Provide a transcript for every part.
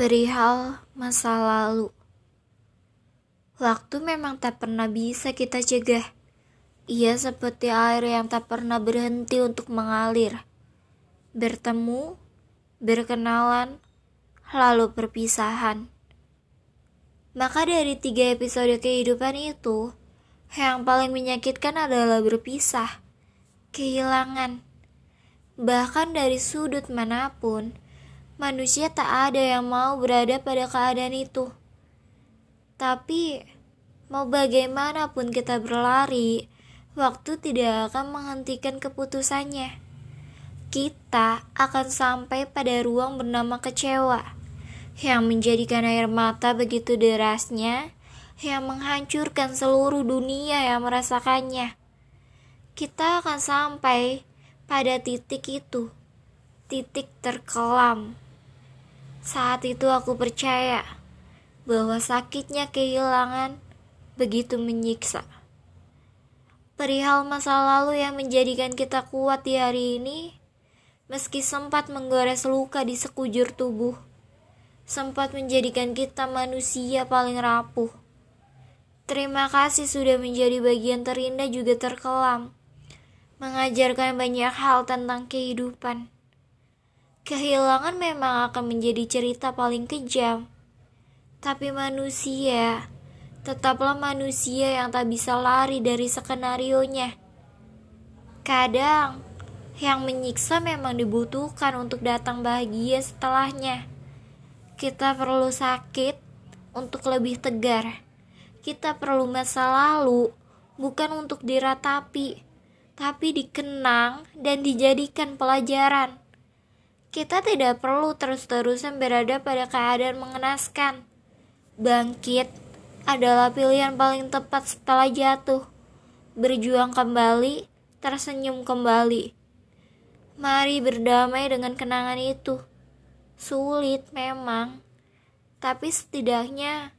Perihal masa lalu. Waktu memang tak pernah bisa kita cegah. Ia seperti air yang tak pernah berhenti untuk mengalir. Bertemu, berkenalan, lalu perpisahan. Maka dari tiga episode kehidupan itu, yang paling menyakitkan adalah berpisah, kehilangan. Bahkan dari sudut mana pun, manusia tak ada yang mau berada pada keadaan itu. Tapi, mau bagaimanapun kita berlari, waktu tidak akan menghentikan keputusannya. Kita akan sampai pada ruang bernama kecewa, yang menjadikan air mata begitu derasnya, yang menghancurkan seluruh dunia yang merasakannya. Kita akan sampai pada titik itu, titik terkelam. Saat itu aku percaya bahwa sakitnya kehilangan begitu menyiksa. Perihal masa lalu yang menjadikan kita kuat di hari ini, meski sempat menggores luka di sekujur tubuh, sempat menjadikan kita manusia paling rapuh. Terima kasih sudah menjadi bagian terindah juga terkelam, mengajarkan banyak hal tentang kehidupan. Kehilangan memang akan menjadi cerita paling kejam. Tapi manusia tetaplah manusia yang tak bisa lari dari skenario-nya. Kadang yang menyiksa memang dibutuhkan untuk datang bahagia setelahnya. Kita perlu sakit untuk lebih tegar. Kita perlu masa lalu bukan untuk diratapi, tapi dikenang dan dijadikan pelajaran. Kita tidak perlu terus-terusan berada pada keadaan mengenaskan. Bangkit adalah pilihan paling tepat setelah jatuh. Berjuang kembali, tersenyum kembali. Mari berdamai dengan kenangan itu. Sulit memang, tapi setidaknya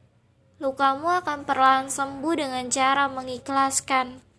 lukamu akan perlahan sembuh dengan cara mengikhlaskan.